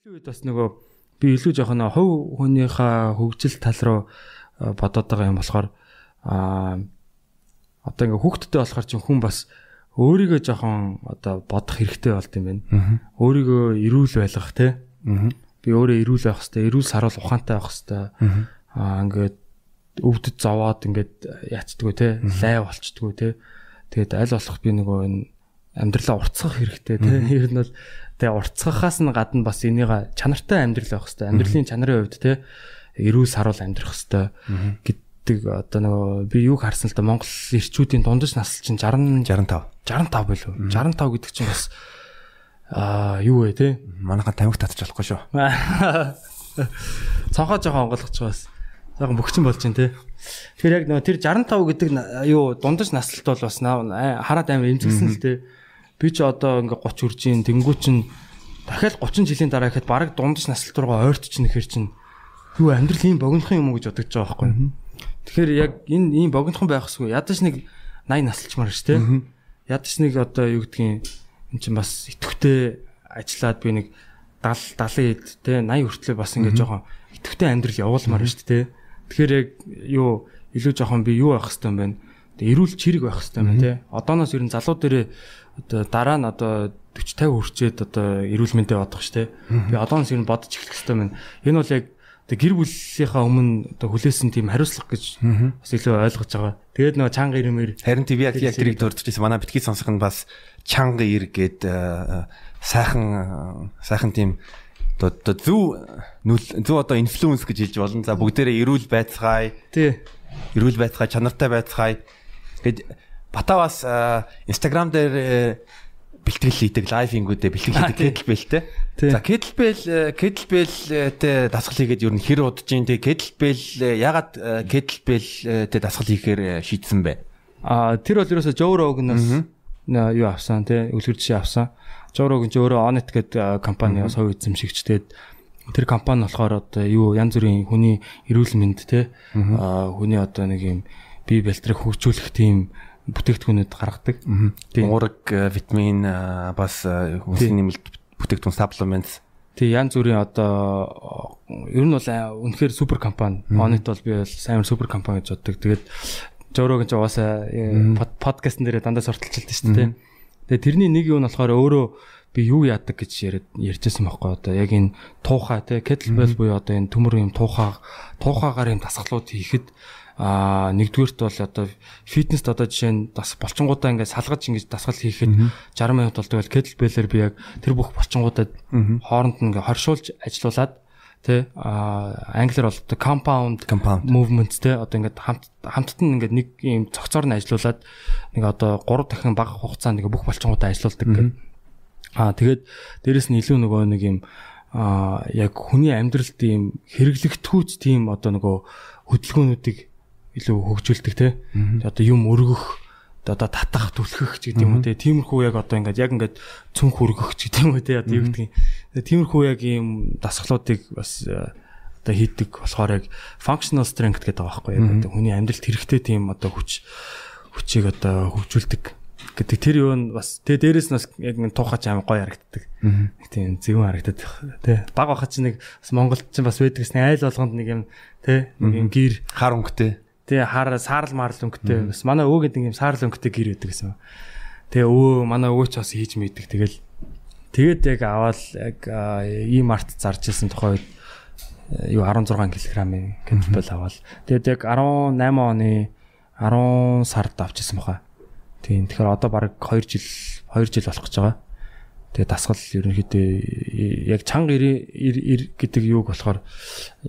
Сүүлийн үед бас нөгөө би илүү жоохон хувь хүнийхээ хөгжил тал руу бодоод байгаа юм болохоор аа одоо ингээ хүүхдтэй болохоор чинь хүн бас өөрийгөө жоохон одоо бодох хэрэгтэй болд юм байна. Өөрийгөө эрүүл байлгах те. Би өөрөө эрүүл байх хэрэгтэй, эрүүл саруул ухаантай байх хэрэгтэй. Аа ингээд өвдөд зовоод ингээд яачдггүй те, лай болчдггүй те. Тэгээд аль болох би нөгөө энэ амьдралаа уртцах хэрэгтэй те. Ер нь бол тэгээ уртцахаас нь гадна бас энийг чанартай амьдрал байх хэрэгтэй. Амьдралын чанарын хувьд те эрүүл саруул амьдрах хэрэгтэй гэдэг одоо нөгөө би юг харсан л да Монгол эрчүүдийн дундаж насл чинь 60 65 65 билүү 65 гэдэг чинь бас аа юу вэ те? Манайхан тамхи татчих болохгүй шүү. Цонхоо жоохон онгойлгож байгаа жоохон бөхчин болж байна те. Тэгэхээр яг нөгөө тэр 65 гэдэг юу дундаж наслт бол бас хараад амар эмзэгсэн л те. Би ч одоо ингээ 30 үржийн тэнгүү чин дахиад 30 жилийн дараа ихэд бараг дундаж наслт руугаа ойртож нэхэр чин юу амьдрал ийм богинохон юм уу гэж бодож байгаа байхгүй. Тэгэхээр яг энэ ийм богинохон байх хэсгүй ядаж нэг 80 наслчмаар ш тэ. Ядаж нэг одоо юу гэдгийг эн чинь бас итгэвтэй ажиллаад би нэг 70 70 хэд те 80 хүртлээр бас ингээд жоохон итгэвтэй амьдрал явуулмаар шүү дээ. Тэгэхээр яг юу илүү жоохон би юу байх хэвээр байна. Эрүүл чирэг байх хэвээр байна те. Одооноос ер нь залуу дээрээ одоо дараа нь одоо 40 50 хүрчээд одоо эрүүл мэндэ бодох шүү дээ. Би одооноос ер нь бодож эхлэх хэвээр байна. Энэ бол яг гэр бүлийнхаа өмнө одоо хүлээсэн тийм хариуцлага гэж бас илүү ойлгож байгаа. Тэгээд нөгөө чанга ирмээр харин тийм яг яг тэрийг дурдчихсан. Манай битгий сонсох нь бас чанга ир гээд сайхан сайхан тийм одоо зөв зөв одоо инфлюенс гэж хэлж болно. За бүгдээрээ эрүүл байцгаая. Тий. Эрүүл байцгаая, чанартай байцгаая. Гэт бата бас Instagram дээр бэлтгэл хийдэг лайвингүүдээ бэлтгэл хийдэг кетлбэлтэй. За кетлбэл кетлбэлтэй дасгал хийгээд ер нь хэр удаж ин тэг кетлбэл ягаад кетлбэлтэй дасгал хийхээр шийдсэн бэ? А тэр бол ерөөсө Joe Rogan-аас юу авсан те үлгэр жишээ авсан. Rogan ч өөрөө Onet гэдэг компани бас хувь эзэмшигчтэй тэр компани болохоор одоо юу янз бүрийн хүний эрүүл мэнд те хүний одоо нэг юм бие бэлтрийг хөгжүүлэх тийм бүтээгдэхүүнүүд гаргадаг. Тийм уураг витамин бас хүнсний нэмэлт бүтээгдэхүүн supplements Тэг янз бүрийн одоо ер нь бол үнэхээр супер компани. Onit бол би бол сайн супер компани гэж боддог. Тэгээд Жорог ч угаасаа подкастн дээр дандаа сортолчилдаг шүү дээ. Тэгээ тэрний нэг нь болохоор өөрөө би юу яадаг гэж яриад ярьжсэн байхгүй одоо. Яг энэ туухай те кеттлбell буюу одоо энэ төмөр юм туухай туухайгаар юм дасгалууд хийхэд а нэгдүгüрт бол одоо фитнест одоо жишээ нь бас болчингуудаа ингээд салгаж ингэж дасгал хийхэд 60 минут болдог бол кеттлбеллэр би яг тэр бүх болчингуудад хооронд нь ингээд хоршуулж ажилуулад тий а англиар бол compound movements тий одоо ингээд хамт хамтд нь ингээд нэг юм цогцоор нь ажилуулад нэг одоо 3 дахин бага хугацаанд ингээд бүх болчингуудаа ажилуулдаг гэх. А тэгээд дээрэс нь илүү нөгөө нэг юм а яг хүний амьдралд ийм хэрэглэгдэхүүц тийм одоо нөгөө хөдөлгөөнүүдийг илүү хөгжүүлдэг тий. Одоо юм өргөх одоо татах түлхэх ч гэдэг юм уу те тиймэрхүү яг одоо ингээд яг ингээд цүнх хүргэх ч гэдэг юм уу те одоо юу гэдгийг. Тиймэрхүү яг ийм дасгалуудыг бас э, одоо хийдэг болохоор яг functional strength гэдэг байгаа байхгүй яг одоо хүний амьдралд хэрэгтэй тийм одоо хүч хүчийг одоо хөгжүүлдэг гэдэг. Тэр юу нь бас тэ дээрэс нь бас яг нэг туухач аим гоё харагддаг. Нэг тийм зөвөн харагддаг тий. Баг бахач нэг бас Монголд ч бас байдаг гэсэн айл болгонд нэг юм тий нэг юм гэр. Хар өнгөтэй Тэгээ хаар саарл марл өнгөтэй. Бас манай өвөө гэдэг юм саарл өнгөтэй гэр байдаг гэсэн. Тэгээ өвөө манай өвөө ч бас хийж мэддэг. Тэгэл тэгээд яг аваад яг ийм арт зарж ирсэн тухай үед юу 16 кг-ийн кетбэл аваад. Тэгээд яг 18 оны 10 сард авчихсан баха. Тийм. Тэгэхээр одоо баг 2 жил 2 жил болох гэж байгаа. Тэгээ дасгал ерөнхийдөө яг чанга ир гэдэг юуг болохоор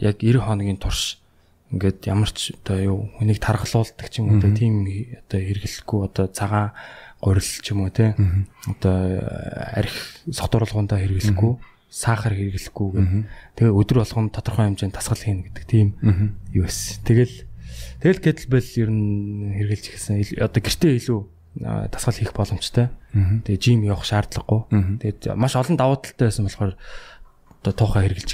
яг 90 хоногийн турш ингээд ямар ч одоо юу хүнийг тархалуулдаг ч юм уу тийм одоо хэрэглэхгүй одоо цагаан горил ч юм уу те одоо арх содорлогондоо хэрэглэхгүй сахар хэрэглэхгүй гэх. Тэгээ өдөр болгон тодорхой хэмжээнд тасгал хийнэ гэдэг тийм юу эс. Тэгэл тэгэл кетлбэл ер нь хэрэглэж ихсэн одоо гэртээ илүү тасгал хийх боломжтой. Тэгээ жим явах шаардлагагүй. Тэгээд маш олон давуу талтай байсан болохоор одоо туухай хэрэглэж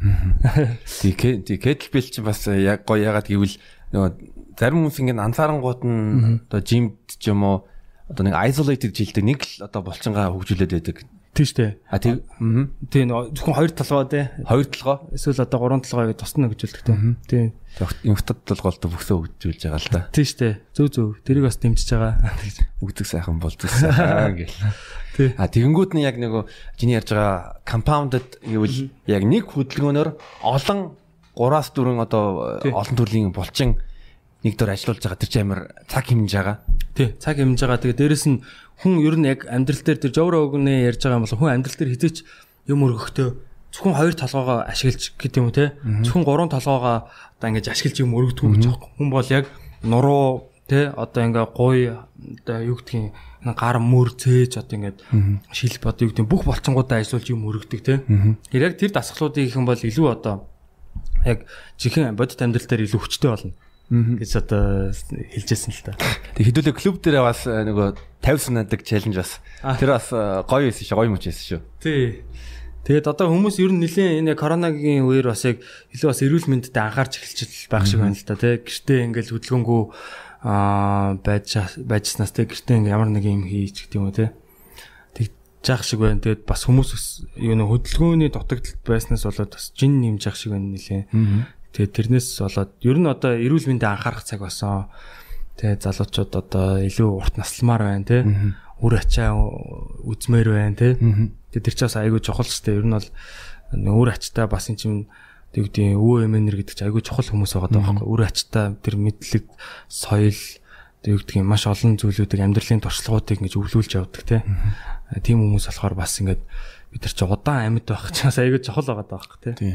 ихсэн. Тэгээ кетлбел чинь бас яг гоё ягаад гэвэл нөгөө зарим хүмүүс ингэ анзаарангууд нь одоо жимд ч юм уу одоо нэг isolated жилдэг нэг л одоо булчингаа хөгжүүлээд байдаг. Тийм шүү дээ. А тийм. Аа. Тийм зөвхөн хоёр толгой тий. Хоёр толгой. Эсвэл одоо гурван толгой гэж тусна гэж хэлдэг тий. Тийм. Юнгтад толгойлт бүхсөө өгжүүлж байгаа л да. Тийм шүү дээ. Зөв зөв. Тэрийг бас дэмжиж байгаа. Үгдэг сайхан болдог сайхан гэл. Тий. А тэгэнгүүт нь яг нөгөө чиний ярьж байгаа compounded гэвэл яг нэг хөдөлгөөнөөр олон 3-аас 4 одоо олон төрлийн булчин нэг дөр ажиллаулж байгаа тэр чинь амар цаг хэмнэж байгаа. Тий, цаг хэмнэж байгаа. Тэгээ дээрэс нь хүн ер нь яг амьдрал дээр тэр жовро өгнө ярьж байгаа юм бол хүн амьдрал дээр хизээч юм өргөхдөө зөвхөн хоёр толгоогоо ашиглаж гэдэг юм те. Зөвхөн гурван толгоогоо одоо ингэж ашиглаж юм өргөдгөө гэж байгаа. Хүн бол яг нуруу те одоо ингээ гуй одоо юу гэдгийг гар мөр цээж одоо ингээд шилб одоо юу гэдэг бүх болцонгуудаа ажиллуулж юм өргөдөг те. Яг тэр дасгалуудыг их юм бол илүү одоо яг жихэн бодит амьдрал дээр илүү хүчтэй болно гэж одоо хэлжсэн л та. Тэг хэдүүлээ клуб дээр бас э, нөгөө 50 санаадаг челленж бас тэр бас э, гоё байсан шүү, гоё мөч байсан шүү. Тий. Тэгээд одоо хүмүүс ер нь нэлээд энэ коронавигийн үеэр бас яг илүү бас эрүүл мэндэд анхаарч эхэлчихэл байх шиг байна л да тий. Гэртээ ингээл хөдөлгөөнгөө аа байж байжснаас тий гэртээ ингээл ямар нэг юм хийж гэдэг юм уу тий. Тэгжах шиг байна. Тэгээд бас хүмүүс юу нэ хөдөлгөөний дутагдaltaд байснаас болоод бас жин нэмж ах шиг байна нэлээ. Тэгээд тэрнээс болоод ер нь одоо эрүүл мэндэд анхаарах цаг болсон. Тэгээд залуучууд одоо илүү урт насламаар байна тий. Үр ачаа үзмээр байна тий. Тэгээд тэр ч бас айгүй чухал ч тий. Ер нь бол үр ачтаа бас эн чинь тэг үгүй өвөө эмэнэр гэдэг чинь айгүй чухал хүмүүс байгаа даа байхгүй. Үр ачтаа тэр мэдлэг соёл тэг үгдгийн маш олон зүйлүүдийг амьдралын туршлагуудыг ингэж өвлүүлж явдаг тий. Тийм хүмүүс болохоор бас ингээд бид нар ч удаан амьд байх ч бас айгүй чухал байгаа даа байхгүй тий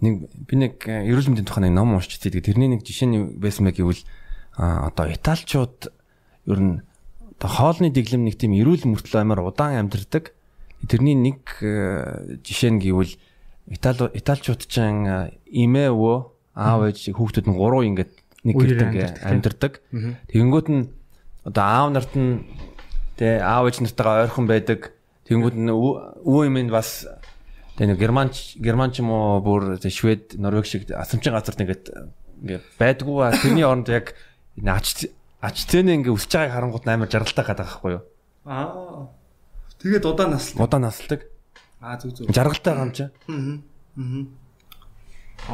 нэг би нэг э, эрүүл мэндийн тухай нэг ном уншиж тэгээд тэрний нэг жишээ нь байсан мэй гэвэл одоо италичууд ер нь одоо хоолны дэглэм нэг тийм эрүүл мөртлөө амар удаан амьдардаг. Тэрний нэг э, жишээ нь гэвэл Итали италичууд ч имээ өвөө аав ээж хүүхдүүд нь гурав ингээд нэг гэртээ амьдардаг. Тэгэнгүүт нь одоо аав нарт нь тэ аав ээж нартайгаа ойрхон байдаг. Тэгэнгүүт нь өвөө имэнд бас Тэгээ нэг германч германч юм уу бүр швед норвег шиг асамчин газар нэгэд ингээ байдгүй тэрний оронд яг ач ач зэний ингээ өсөж байгааг харангуут амар жаргалтай гадаг байхгүй юу? Аа. Тэгээд удаан наслдаг. Удаан наслдаг. Аа зүг зүг. Жаргалтай гам чи. Аа. Аа.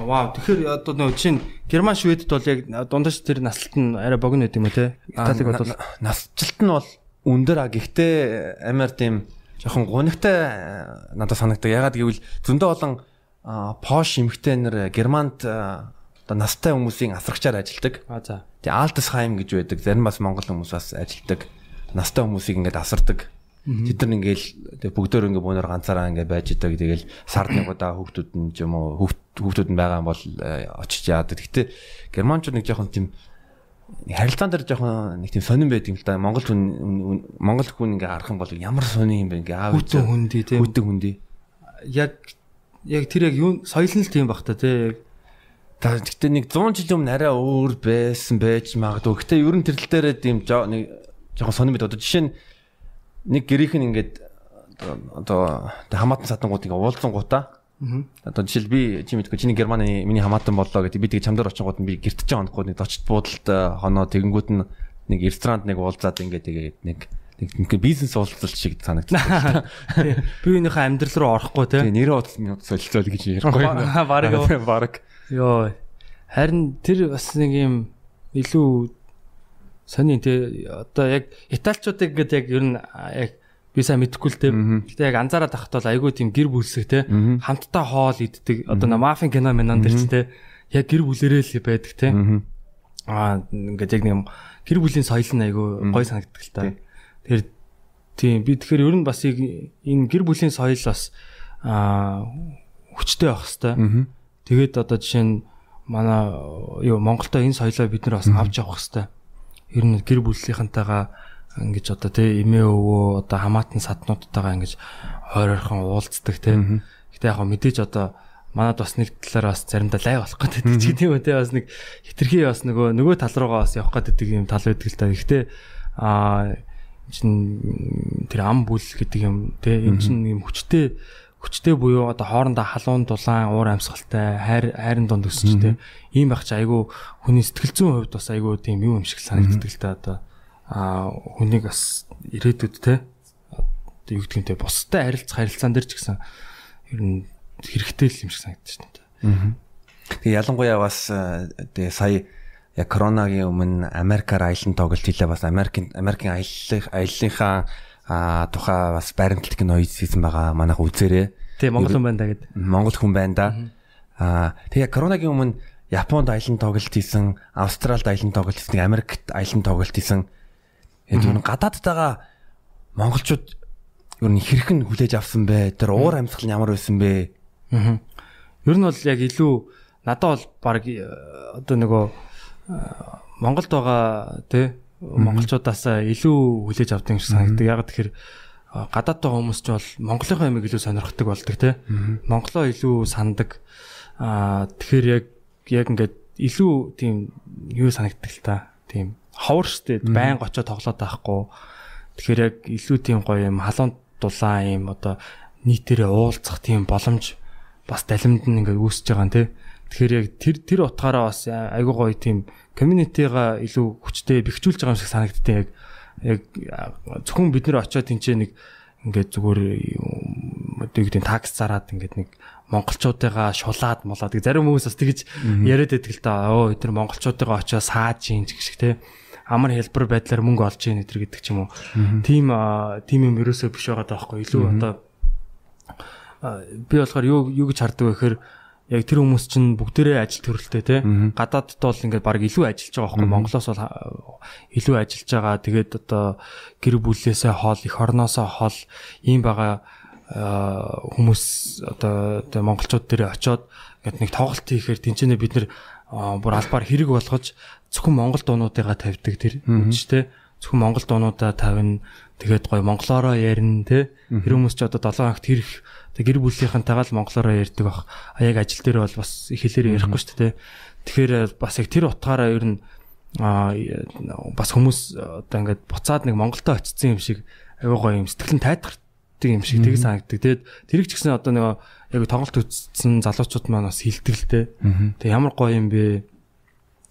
Вау. Тэгэхээр одоо нөө чин герман шведд бол яг дундаж тэр наслт нь арай богино гэдэм үү те? Италиг бол насжилт нь бол өндөр а гэхдээ амар тийм жоохон гунигтай э, надад санагдав. Ягаад гэвэл зөндөө олон пош эмэгтэйнэр Германд одоо настай хүмүүсийн асрагчаар ажилладаг. А за. Тэгээ Алтсхайм гэж байдаг. Зарим бас монгол хүмүүс бас ажилладаг. Настай хүмүүсийг ингээд асардаг. Тэд нар ингээл бүгдөө ингээ бөөнөр ганцаараа ингээ байж идэг. Тэгэл сард нэг удаа хүүхдүүд нь ч юм уу хүүхдүүд нь байгаа бол э, очиж яадаг. Гэтэ германчууд нэг жоохон тийм харилцаан дээр жоохон нэг тийм сонирн байд юм л да. Монгол хүн Монгол хүн ингээ харах юм бол ямар сонирн юм бэ ингээ аав хүтэн хүндий тийм хүтэн хүндий. Яг яг тэр яг юу соёл нь л тийм бах та тийм Та гэхдээ нэг 100 жилийн өмнө арай өөр байсан байж магадгүй. Гэхдээ ерөн тэрл дээрээ тийм нэг жоохон сонирн байд. Одоо жишээ нь нэг гэрийнх нь ингээд одоо хамаатан сатангууд ингээ уулзсан гутаа Одоо жишээл би чи мэдгүй чиний Германы миний хамаатан боллоо гэдэг би тэгээ чамдар очингууд нь би гэртэж байгаа хонхгүй нэг дочд буудалд э, хоноо тэгэнгүүт нь нэг ресторанд нэг уулзаад ингээ тэгээд нэг нэг бизнес уулзалт шиг санагдсан. Би өнөөхөө амьдрал руу орохгүй те. Тэгээ нэрээ утас минут солилцоол гэж ярихгүй. Бараг. Бараг. Йоо. Харин тэр бас нэг юм илүү сонин те одоо яг италчуудыг гэдэг яг ер нь яг би сайн мэдэхгүй л те. Гэтэ яг анзаараад тахт бол айгүй тийм гэр бүлсэг те. Хамтдаа хоол иддэг. Одоо мафийн кино минон дэр ч те. Яг гэр бүлэрээ л байдаг те. Аа ингээд яг нэг гэр бүлийн соёл нь айгүй гой санагддаг л та. Тэгэхээр тийм би тэгэхээр ер нь бас энэ гэр бүлийн соёл бас аа хүчтэй байх хэвээр. Тэгээд одоо жишээ нь манай юу Монголдо энэ соёлоо бид нар бас авч явах хэвээр. Ер нь гэр бүлийнхэнтэйгээ ингэж одоо тий эмээ өвөө одоо хамаатан саднуудтайгаа ингэж хойр ойрхон уулздаг тий. Гэтэ яг мэдээж одоо манад бас нэг талаар бас заримдаа лай болох гэдэг ч тийм үү тий. Бас нэг хитрхи бас нөгөө нөгөө тал руугаа бас явах гэдэг юм тал байдаг л та. Гэтэ аа чин тэр ам бүл гэдэг юм тий. Энэ чин юм хүчтэй хүчтэй буюу одоо хоорондоо халуун дулаан уур амьсгалтай хайр хайрын донд өсчтэй ийм байх чи айгүй хүний сэтгэл зүйн хувьд бас айгүй тийм юм шиг санагддаг л та одоо а хүнийг бас ирээдүйд те юу те бусдад харилцах харилцаан дээр ч гэсэн ер нь хэрэгтэй л юм шиг санагдаж байна. Тэгээ ялангуяа бас тэгээ сая яг коронагийн өмнө Америкаар аялан тоглолт хийлээ бас Америкийн Америкийн аяллах аяллахаа а тухай бас баримтлах ноёд хийсэн байгаа манайх үзээрээ. Тийм Монгол хүн байна да гэд. Монгол хүн байна да. А тэгээ коронагийн өмнө Японд аялан тоглолт хийсэн, Австралид аялан тоглолт хийсэн, Америкт аялан тоглолт хийсэн. Яг юу гадаадтайгаа монголчууд юу н хэрхэн хүлээж авсан бэ? Тэр уур амьсгал нь ямар байсан бэ? Аа. Ер нь бол яг илүү надад бол баг э, одоо нөгөө э, Монголд байгаа тий монголчуудаас илүү хүлээж авдаг шиг санагддаг. Яг тэгэхээр э, гадаад байгаа хүмүүс ч бол Монголынхаа ямиг илүү сонирхдаг болдог тий. Монголоо илүү сандаг. Аа тэгэхээр яг яг ингээд илүү тийм юу санагддаг л та. Тийм ховор штэ байн очоо тоглоод байхгүй. Тэгэхээр яг илүү тийм гоё юм халуун дулаан юм одоо нийтээрээ уулзах тийм боломж бас далимд нь ингээд үүсэж байгаа юм те. Тэгэхээр яг тэр тэр утгаараа бас айгуу гоё тийм community-га илүү хүчтэй бэхжүүлж байгаа юм шиг санагдтыг яг яг зөвхөн бид нэр очиод тэнцээ нэг ингээд зүгээр одоо юу гэдэг такс зараад ингээд нэг монголчуудыгаа шулаад молоод зарим хүмүүс бас тэгж яриад байдаг л да. Оо эдгээр монголчуудыгаа очиод сааж ийн гэх шиг те амар хэлбэр байдлаар мөнгө олж ийн эдэр гэдэг ч юм уу. Тим тим юм ерөөсөө биш байгаа даахгүй. Илүү одоо би болохоор юу юу гэж харддаг вэ гэхээр яг тэр хүмүүс чинь бүгдээрээ ажил төрөлтэй те. Гадаадд бол ингээд баг илүү ажиллаж байгаа байхгүй. Монголоос бол илүү ажиллаж байгаа. Тэгээд одоо гэр бүлээсээ хоол их орноосоо хоол ийм байгаа хүмүүс одоо монголчууд дээр очиод ингээд нэг тоглолт хийхээр тэнцэнэ бид нэр бүр албаар хэрэг болгож зөвхөн монгол дуунуудыгаа тавьдаг тэр те зөвхөн монгол дуунуудаа тавина. Тэгээд гой монголоороо ярина те тэр хүмүүс ч одоо 7 хоногт хэрэг Тэг гэр бүлийнхэнтэйгээ л монголоор ярьдаг баг. А яг ажил дээр бол бас их хэлээр ярихгүй шүү дээ. Тэгэхээр э, бас яг тэр утгаараа ер нь а бас хүмүүс одоо ингээд буцаад нэг Монголдо очсон юм шиг аюу гоё юм сэтгэлэн тайтгардаг юм шиг тийг санагддаг. Тэгээд тэрийг ч гэсэн одоо нэг яг тоглолт үзсэн залуучууд маань бас дээ. Тэг ямар гоё юм бэ?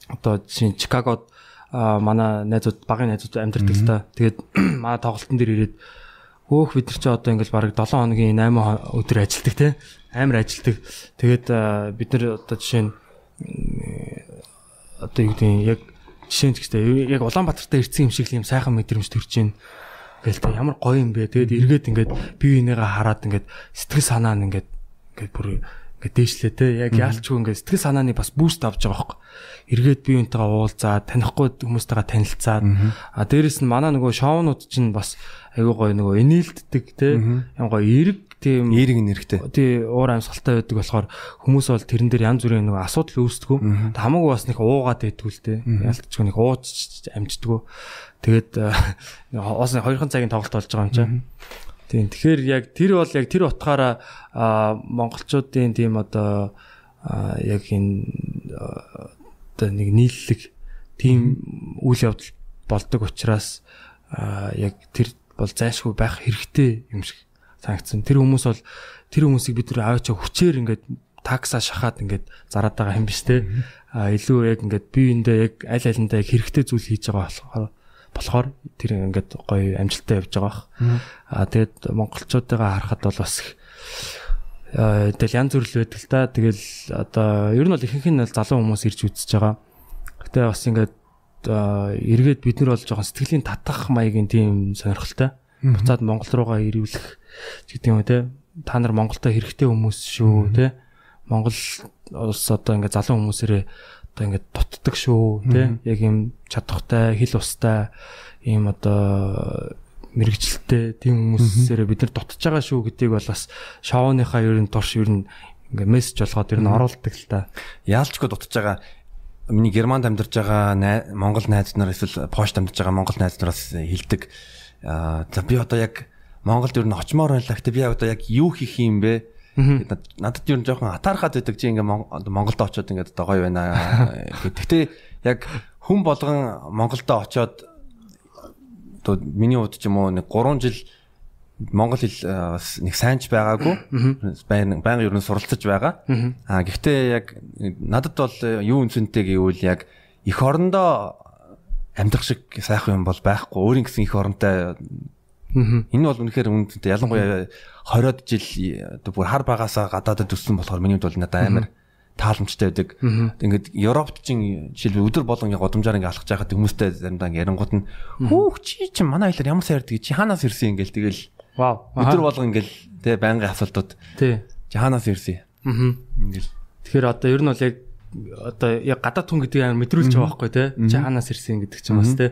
Одоо жишээ Чикагод манай найзууд багын найзууд амьдардаг л та. Тэгээд манай тоглолтын дээр ирээд Хөөх бид нар чи одоо ингээл бараг 7 хоногийн 8 өдөр ажилладаг те. Амар ажилладаг. Тэгээд бид нар одоо жишээ нь одоо юу гэдэг яг жишээ нь гэхдээ яг Улаанбаатартай ирсэн юм шиг л юм сайхан мэдрэмж төрж байна. Тэгэл та ямар гоё юм бэ. Тэгээд эргээд ингээд бие бинийгээ хараад ингээд сэтгэл санаа нь ингээд ингээд бүр ингээд дээшлээ те. Яг яалчгүй ингээд сэтгэл санааны бас буст авч байгаа байхгүй. Эргээд бие бинтэйгээ уулзаад танихгүй хүмүүстэйгээ танилцаад а дээрэс нь манай нөгөө шоунууд чинь бас айгуу гоё нөгөө энээлддэг те юм гоё эрг тийм эрг нэрхтэй. Тий уур амьсгалтай байдаг болохоор хүмүүс бол тэрэн дээр янз бүрийн нөгөө асуудал үүсдэг. Хамаагүй бас нэг уугаад байдгүй л те. Ялтч нэг ууж амждгүү. Тэгээд оос хоёрхан цагийн тоглолт болж байгаа юм чинь. Тийм тэгэхээр яг тэр бол яг тэр утгаараа монголчуудын тийм одоо яг энэ одоо нэг нийллэг тийм үйл явдал болдог учраас яг тэр бол зайлшгүй байх хэрэгтэй юм шиг санагдсан. Тэр хүмүүс бол тэр хүмүүсийг бид нэр аавчаа хүчээр ингээд такса шахаад ингээд зараад байгаа юм биш те. А илүү яг ингээд биеиндээ яг аль алиндаа яг хэрэгтэй зүйл хийж байгаа болохоор болохоор тэр ингээд гоё амжилттай явж байгаа бах. А тэгээд монголчуудаа харахад бол бас тэгэл янз бүр л байдаг л та. Тэгэл одоо ер нь бол ихэнх нь залуу хүмүүс ирж үзэж байгаа. Гэтэ бас ингээд эргээд бид нар бол жоохон сэтгэлийн татах маягийн тийм сонирхолтой. Буцаад Монгол руугаа ирүүлэх гэдэг юм те. Та нар Монголдо хэрэгтэй хүмүүс шүү те. Монгол улс одоо ингээ залуу хүмүүсээрээ одоо ингээ дутдаг шүү те. Яг юм чадхтай, хил устай ийм одоо мэрэгчлэлтэй тийм хүмүүсээрээ бид нар дутж байгаа шүү гэдгийг бол бас шоуныхаа ер нь турш ер нь ингээ мессеж болгоод ер нь оруулдаг л та. Яалчгүй дутж байгаа миний Германд амьдарч байгаа Монгол найз нар эсвэл Польшд амьдарч байгаа Монгол найз нараас хэлдэг. За би одоо яг Монголд ер нь очимоор байлаа. Гэтэ би одоо яг юу хийх юм бэ? Надад ер нь жоохон атаархаад байдаг чи ингээ Монголд очиод ингээ одоо гоё байна. Гэтэ яг хүн болгон Монголд очиод одоо миний хувьд ч юм уу нэг 3 жил Монгол хэл бас нэг сайнч байгаагүй. Баян баян ер нь суралцж байгаа. Аа гэхдээ яг надад бол юу үнцэнтэй гэвэл яг эх орондоо амьдрах шиг сайхан юм бол байхгүй. Өөрийн гэсэн эх оронтой Энэ бол үнэхээр үнэтэй ялангуяа 20-од жил бүр хар багасаа гадаадд өссөн болохоор миний хувьд бол надад амар тааламжтай байдаг. Ингээд Европт чинь жишээлбэл өдөр болгон годамжаар ингээ алхаж байхад хүмүүстэй заримдаа ингээ ярингууд нь хүүх чи чи манай аялаар ямар сайн ярьдаг чи хаанаас ирсэн ингээл тэгэл Вау. өдөр болгон ингээл тэ байнгын асуултууд Тий. чи хаанаас ирсэн Аа. ингээл Тэгэхээр одоо ер нь бол яг одоо яг гадаад хүн гэдэг амар мэдрүүлж байгаа байхгүй тий. Чи хаанаас ирсэн гэдэг ч юм бас тий.